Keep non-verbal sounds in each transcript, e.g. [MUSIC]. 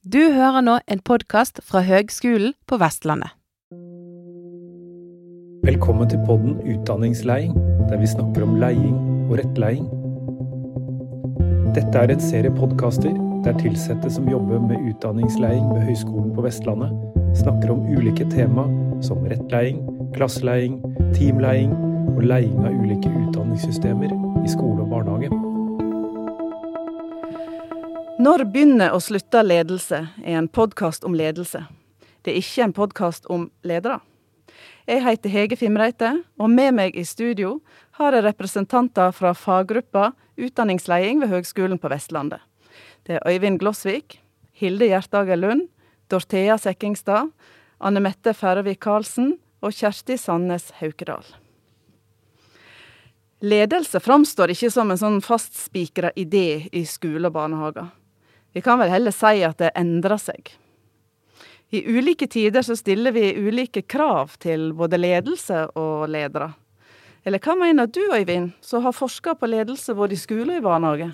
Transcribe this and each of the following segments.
Du hører nå en podkast fra Høgskolen på Vestlandet. Velkommen til podden Utdanningsleiing, der vi snakker om leiing og rettleiing. Dette er en serie podkaster der tilsatte som jobber med utdanningsleiing ved Høgskolen på Vestlandet, snakker om ulike tema som rettleiing, klasseleiing, teamleiing og leiing av ulike utdanningssystemer i skole og barnehage. Når begynner og slutter ledelse er en podkast om ledelse. Det er ikke en podkast om ledere. Jeg heter Hege Fimreite, og med meg i studio har jeg representanter fra faggruppa Utdanningsleding ved Høgskolen på Vestlandet. Det er Øyvind Glossvik, Hilde Hjertager Lund, Dorthea Sekkingstad, Anne Mette Færøvik Karlsen og Kjersti Sandnes Haukedal. Ledelse framstår ikke som en sånn fastspikra idé i skole og barnehager. Vi kan vel heller si at det endrer seg. I ulike tider så stiller vi ulike krav til både ledelse og ledere. Eller hva mener du, Øyvind, som har forska på ledelse både i skole og i barnehage?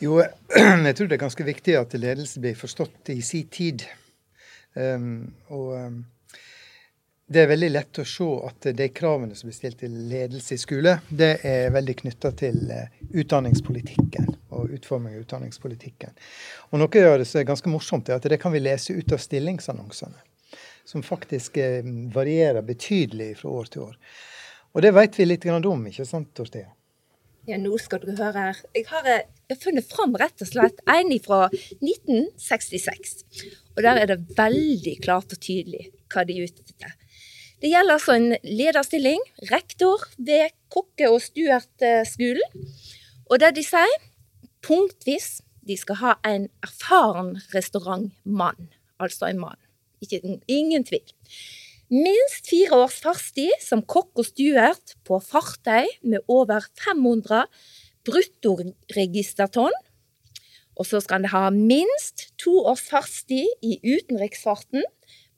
Jo, [CLEARS THROAT] jeg tror det er ganske viktig at ledelse blir forstått i sin tid. Um, og um, det er veldig lett å se at de kravene som blir stilt til ledelse i skole, det er veldig knytta til uh, utdanningspolitikken og utforming av utdanningspolitikken. Og noe av det som er ganske morsomt, er at det kan vi lese ut av stillingsannonsene. Som faktisk uh, varierer betydelig fra år til år. Og det vet vi litt om, ikke sant, Dorthea? Ja, nå skal du høre her. Eh, jeg har funnet fram rett og slett en fra 1966. Og der er det veldig klart og tydelig hva de er. Det gjelder altså en lederstilling, rektor ved Kokke- og Stuart-skolen. Og det de sier, punktvis de skal ha en erfaren restaurantmann. Altså en mann. Ikke, ingen tvil. Minst fire års fartstid som kokk og stuert på fartøy med over 500 bruttoregistertonn. Og så skal det ha minst to års fartstid i utenriksfarten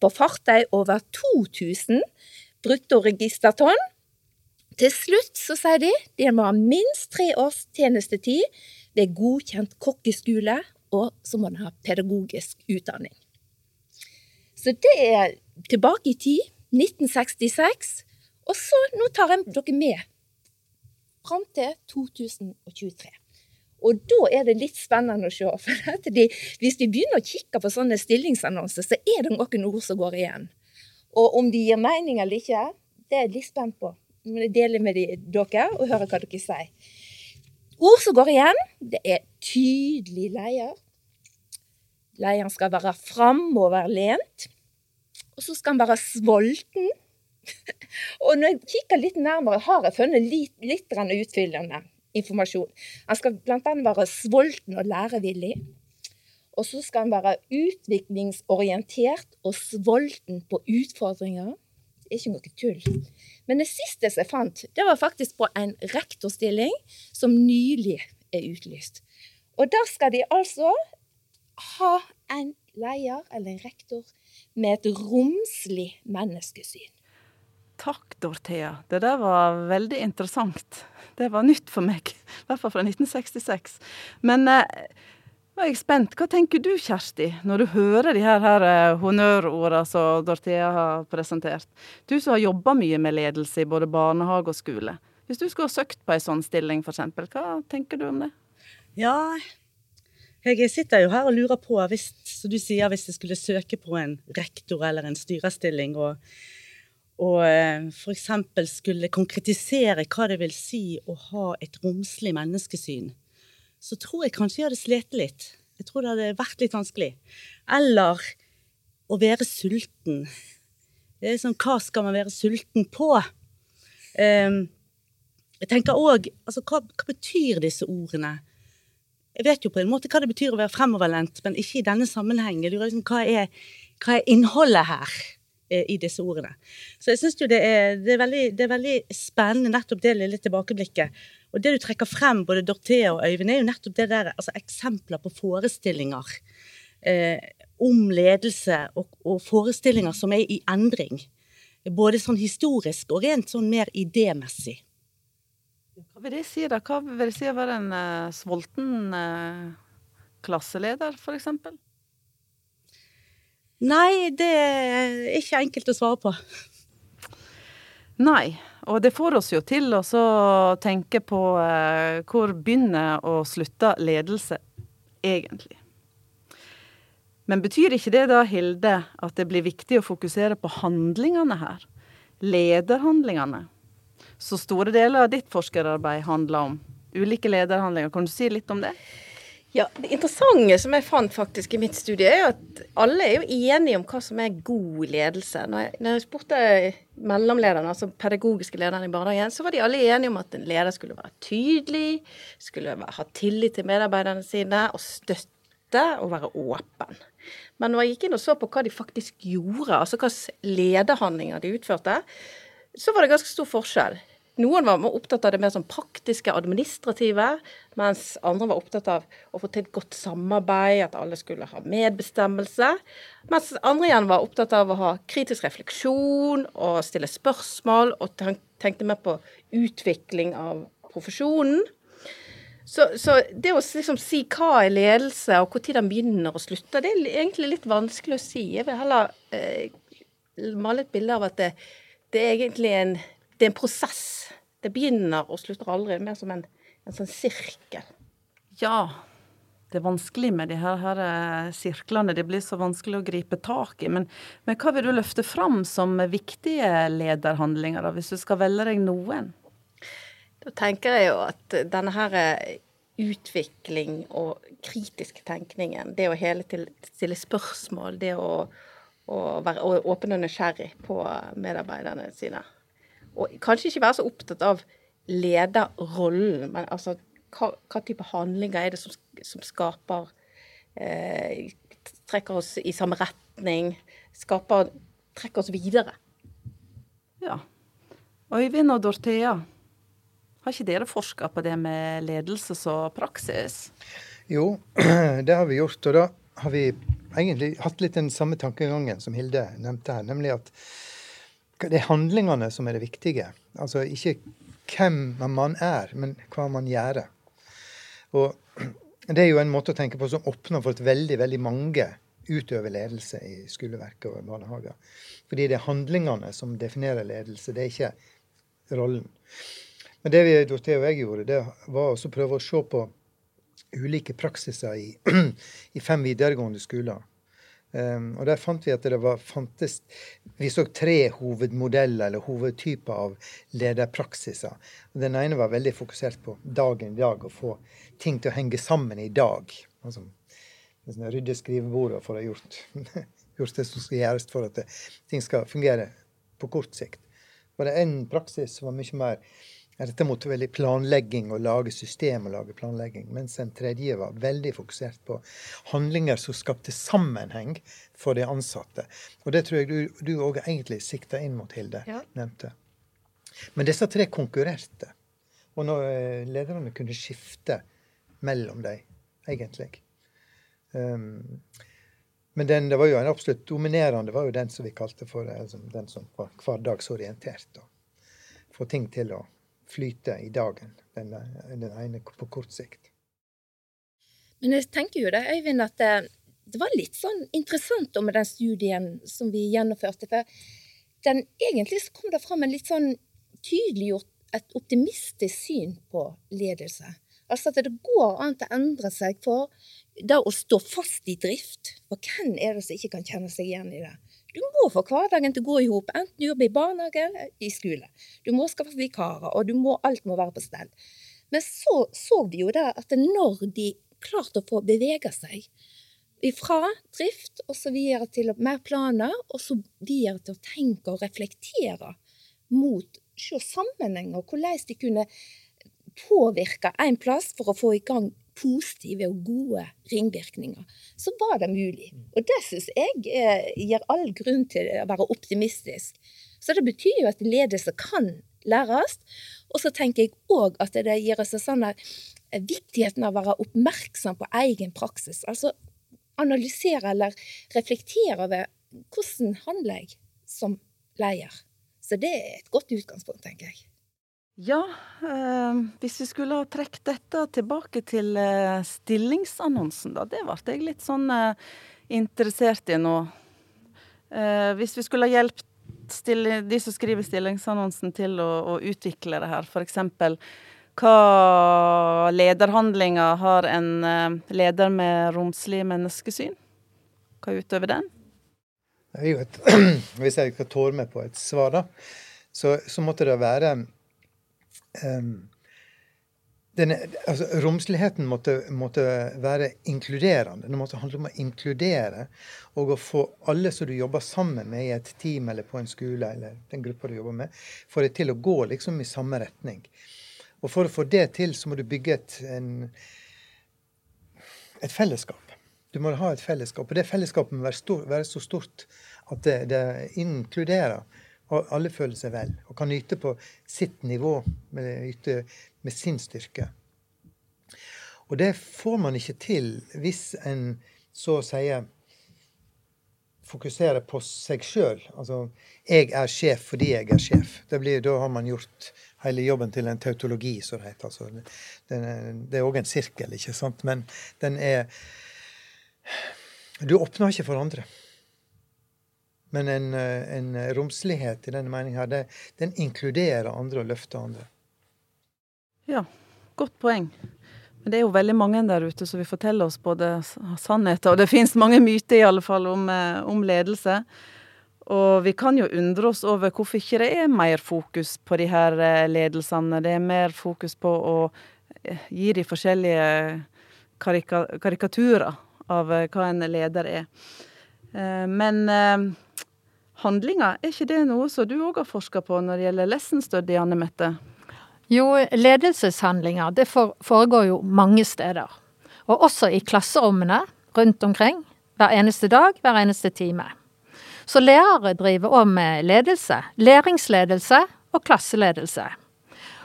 på fartøy over 2000 bruttoregistertonn. Til slutt så sier de de må ha minst tre års tjenestetid ved godkjent kokkeskole, og så må den ha pedagogisk utdanning. Så det er tilbake i tid, 1966. Og så, nå tar jeg dere med fram til 2023. Og da er det litt spennende å se. [LAUGHS] For de, hvis vi begynner å kikke på sånne stillingsannonser, så er det noen ord som går igjen. Og om de gir mening eller ikke, det er jeg litt spent på. Men jeg deler med dere og hører hva dere sier. Ord som går igjen, det er tydelig leder. Lederen skal være framoverlent. Og så skal han være sulten. [LAUGHS] og når jeg kikker litt nærmere, har jeg funnet litt, litt utfyllende informasjon. Han skal bl.a. være sulten og lærevillig. Og så skal han være utviklingsorientert og sulten på utfordringer. Er ikke noe tull. Men det siste jeg fant, det var faktisk på en rektorstilling som nylig er utlyst. Og der skal de altså ha en leder eller en rektor med et romslig menneskesyn. Takk, Dorthea. Det der var veldig interessant. Det var nytt for meg, i hvert fall fra 1966. Men eh, var jeg spent. Hva tenker du, Kjersti, når du hører de her, her eh, honnørordene som Dorthea har presentert? Du som har jobba mye med ledelse i både barnehage og skole. Hvis du skulle ha søkt på ei sånn stilling, f.eks., hva tenker du om det? Ja, jeg sitter jo her og lurer på, hvis, som du sier, hvis jeg skulle søke på en rektor eller en styrestilling, og, og eh, f.eks. skulle konkretisere hva det vil si å ha et romslig menneskesyn, så tror jeg kanskje jeg hadde slitt litt. Jeg tror det hadde vært litt vanskelig. Eller å være sulten. Det er sånn, Hva skal man være sulten på? Um, jeg tenker òg altså, hva, hva betyr disse ordene? Jeg vet jo på en måte hva det betyr å være fremoverlent, men ikke i denne sammenheng. Liksom, hva hva er innholdet her i disse ordene? Så jeg syns jo det er, det, er veldig, det er, veldig, spennende nettopp det lille tilbakeblikket. Og det du trekker frem, både Dorthea og Øyvind, er jo nettopp det der, altså eksempler på forestillinger eh, om ledelse, og, og, forestillinger som er i endring. Både sånn historisk og rent sånn mer idémessig. Hva vil det si, da? Hva vil det si å være en uh, sulten uh, klasseleder, f.eks.? Nei, det er ikke enkelt å svare på. Nei, og det får oss jo til å tenke på eh, hvor begynner og slutter ledelse egentlig. Men betyr ikke det da, Hilde, at det blir viktig å fokusere på handlingene her? Lederhandlingene? Så store deler av ditt forskerarbeid handler om ulike lederhandlinger. Kan du si litt om det? Ja, Det interessante som jeg fant faktisk i mitt studie, er at alle er jo enige om hva som er god ledelse. Når jeg, når jeg spurte mellomlederne, altså pedagogiske lederne i barnehagen, så var de alle enige om at en leder skulle være tydelig, skulle ha tillit til medarbeiderne sine og støtte og være åpen. Men når jeg gikk inn og så på hva de faktisk gjorde, altså hvilke lederhandlinger de utførte, så var det ganske stor forskjell. Noen var opptatt av det mer sånn praktiske, administrative, mens andre var opptatt av å få til et godt samarbeid, at alle skulle ha medbestemmelse. Mens andre igjen var opptatt av å ha kritisk refleksjon og stille spørsmål, og tenkte mer på utvikling av profesjonen. Så, så det å liksom si hva er ledelse, og når den begynner og slutter, det er egentlig litt vanskelig å si. Jeg vil heller eh, male et bilde av at det, det er egentlig en det er en prosess. Det begynner og slutter aldri. Mer som en, en sånn sirkel. Ja. Det er vanskelig med de her, her eh, sirklene. Det blir så vanskelig å gripe tak i. Men, men hva vil du løfte fram som viktige lederhandlinger, da, hvis du skal velge deg noen? Da tenker jeg jo at denne her eh, utvikling og kritisk tenkningen, det å hele tiden stille spørsmål, det å, å være åpen og nysgjerrig på medarbeiderne sine, og kanskje ikke være så opptatt av lederrollen, men altså hva, hva, type handlinger er det som, som skaper eh, Trekker oss i samme retning, skaper Trekker oss videre. Ja. Øyvind og Dorthea, har ikke dere forska på det med ledelse og praksis? Jo, [CLEARS THROAT] det har vi gjort. Og da har vi egentlig hatt litt den samme tankegangen som Hilde nevnte her. Nemlig at det er handlingene som er det viktige. Altså ikke hvem man er, men hva man gjør. Og det er jo en måte å tenke på som åpner for at veldig, veldig mange utøver ledelse i skoleverket og barnehager. Fordi det er handlingene som definerer ledelse, det er ikke rollen. Men det vi, Dorthea og jeg gjorde, det var å prøve å se på ulike praksiser i, [CLEARS THROAT] i fem videregående skoler. Um, og der fant vi at det var, fantes Vi så tre hovedmodeller eller hovedtyper av lederpraksiser. Og Den ene var veldig fokusert på dagen i dag, å få ting til å henge sammen i dag. Altså rydde skrivebordet for å ha gjort, [LAUGHS] gjort, det som skal gjøres for at det, ting skal fungere på kort sikt. Var det en praksis som var mye mer dette måtte veldig planlegging og lage system og lage planlegging. Mens en tredje var veldig fokusert på handlinger som skapte sammenheng for de ansatte. Og det tror jeg du òg egentlig sikta inn mot, Hilde. Ja. nevnte. Men disse tre konkurrerte. Og når eh, lederne kunne skifte mellom dem, egentlig. Um, men den, det var jo en absolutt dominerende var jo den som vi kalte for altså, den som var hverdagsorientert. Få ting til å flyte i dagen, den, den ene på kort sikt. Men jeg tenker jo det, Øyvind, at det, det var litt sånn interessant med den studien som vi gjennomførte. For den, egentlig så kom det fram en litt sånn tydeliggjort et optimistisk syn på ledelse. Altså at det går an å endre seg for det å stå fast i drift. For hvem er det som ikke kan kjenne seg igjen i det? Du må få hverdagen til å gå i hop, enten du jobber i barnehage eller i skole. Du må skaffe vikarer, og må, alt må være på stell. Men så så vi jo det at når de klarte å få bevege seg fra drift og så videre til mer planer, og så videre til å tenke og reflektere mot se sammenhenger, hvordan de kunne påvirke en plass for å få i gang positive og gode ringvirkninger, så var det mulig. Og det syns jeg eh, gir all grunn til å være optimistisk. Så det betyr jo at ledelse kan læres. Og så tenker jeg òg at det gir oss sånn eh, viktigheten av å være oppmerksom på egen praksis. Altså analysere eller reflektere over hvordan handler jeg som leder. Så det er et godt utgangspunkt, tenker jeg. Ja, eh, hvis vi skulle ha trukket dette tilbake til eh, stillingsannonsen, da. Det ble jeg litt sånn eh, interessert i nå. Eh, hvis vi skulle ha hjulpet de som skriver stillingsannonsen til å, å utvikle det her, f.eks. hva lederhandlinger har en eh, leder med romslig menneskesyn? Hva utøver den? Det er jo et, [CLEARS THROAT] hvis jeg skal tåre meg på et svar, da, så, så måtte det være um, denne, altså, Romsligheten måtte, måtte, være inkluderende. Det måtte handle om å inkludere og å få alle som du jobber sammen med i et team eller på en skole, eller den gruppa du jobber med, få det til å gå liksom i samme retning. Og for å få det til, så må du bygge et, en, et fellesskap. Du må ha et fellesskap. Og det fellesskapet må være, stor, være så stort at det, det, inkluderer. Og alle føler seg vel og kan yte på sitt nivå, med, yte med sin styrke. Og det får man ikke til hvis en så å si fokuserer på seg sjøl. Altså 'jeg er sjef fordi jeg er sjef'. Blir, da har man gjort hele jobben til en tautologi, som det heter. Altså, det er òg en sirkel, ikke sant? Men den er Du åpner ikke for andre. Men en, en romslighet i denne meninga, den inkluderer andre og løfter andre. Ja, godt poeng. Men det er jo veldig mange der ute som vil fortelle oss både sannheter, og det finnes mange myter i alle fall om, eh, om, ledelse. Og vi kan jo undre oss over hvorfor ikke det er mer fokus på de her eh, ledelsene. Det er mer fokus på å eh, gi de forskjellige karika karikaturer av hva en leder er. Men handlinger, er ikke det noe som du òg har forska på når det gjelder lesson study, Anne Mette? Jo, ledelseshandlinger det foregår jo mange steder. Og også i klasserommene rundt omkring. Hver eneste dag, hver eneste time. Så lærere driver òg med ledelse. Læringsledelse og klasseledelse.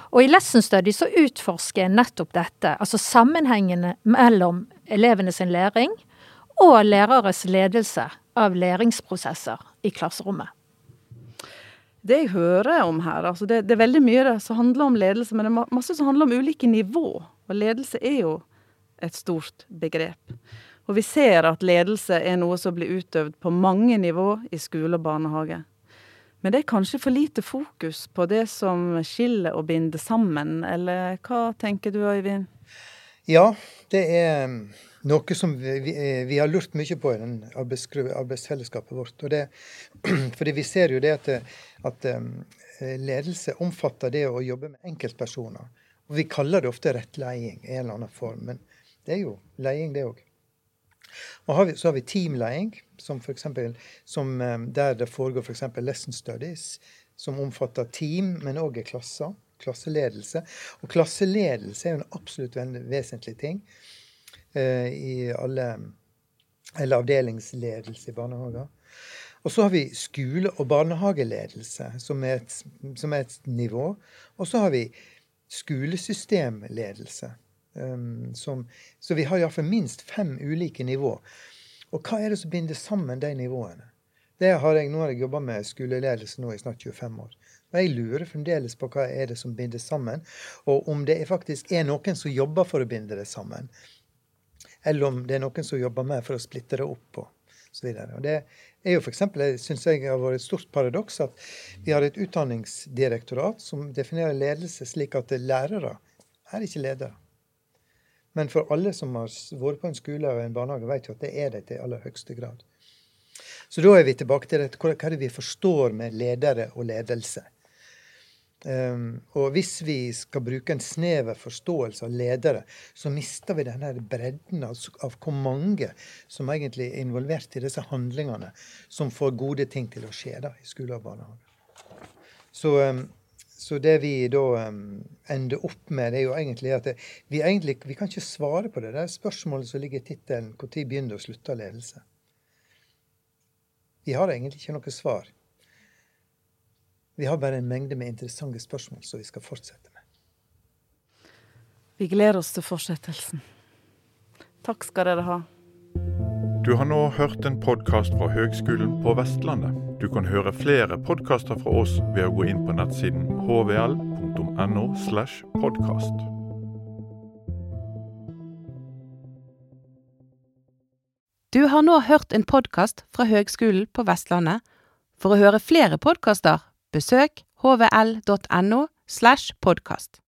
Og i Lesson Study så utforsker jeg nettopp dette, altså sammenhengene mellom elevene sin læring og læreres ledelse av læringsprosesser i klasserommet. Det jeg hører om her, altså det, det, er veldig mye som handler om ledelse, men det er masse som handler om ulike nivå. Og ledelse er jo et stort begrep. Og vi ser at ledelse er noe som blir utøvd på mange nivå i skole og barnehage. Men det er kanskje for lite fokus på det som skiller og binder sammen, eller hva tenker du Øyvind? Ja, det er noe som vi, vi, vi, har lurt mye på i den arbeidsfellesskapet vårt. Det, [CLEARS THROAT] fordi vi ser jo det at, at ledelse omfatter det å jobbe med enkeltpersoner. Og vi kaller det ofte rettleding i en eller annen form, men det er jo leding, det òg. Og så har vi teamleding, som for eksempel, der det foregår f.eks. For lesson studies, som omfatter team, men òg klasser. Klasseledelse. Og klasseledelse er jo en absolutt vesentlig ting. Eh, i alle eller avdelingsledelse i barnehager. Og så har vi skole- og barnehageledelse, som er et, som er et nivå. Og så har vi skolesystemledelse. Um, som, så vi har iallfall minst fem ulike nivå. Og hva er det som binder sammen de nivåene? Det har jeg, nå har jeg jobba med skoleledelse nå i snart 25 år. Og jeg lurer fremdeles på hva er det som binder sammen, og om det faktisk er noen som jobber for å binde det sammen eller om det er noen som jobber med for å splitte det opp. og så videre. Og Det er jo f.eks. syns jeg har vært et stort paradoks at vi har et utdanningsdirektorat som definerer ledelse slik at lærere er ikke ledere. Men for alle som har vært på en skole og en barnehage, vet jo at det er det til aller høyeste grad. Så da er vi tilbake til dette. hva er det vi forstår med ledere og ledelse. Um, og hvis vi skal bruke en snever forståelse av ledere, så mister vi denne bredden av, av, hvor mange som egentlig er involvert i disse handlingene som får gode ting til å skje da, i skole og barnehage. Så, um, så, det vi da um, ender opp med, det er jo egentlig at det, vi, egentlig, vi kan ikke svare på det Det er spørsmålet som ligger i tittelen 'Når begynner og slutter ledelse'? Vi har egentlig ikke noe svar. Vi har bare en mengde med interessante spørsmål som vi skal fortsette med. Vi gleder oss til fortsettelsen. Takk skal dere ha. Du har nå hørt en podkast fra Høgskolen på Vestlandet. Du kan høre flere podkaster fra oss ved å gå inn på nettsiden hvl.no. slash podkast. Du har nå hørt en podkast fra Høgskolen på Vestlandet. For å høre flere podkaster, besøk hvl.no slash podkast.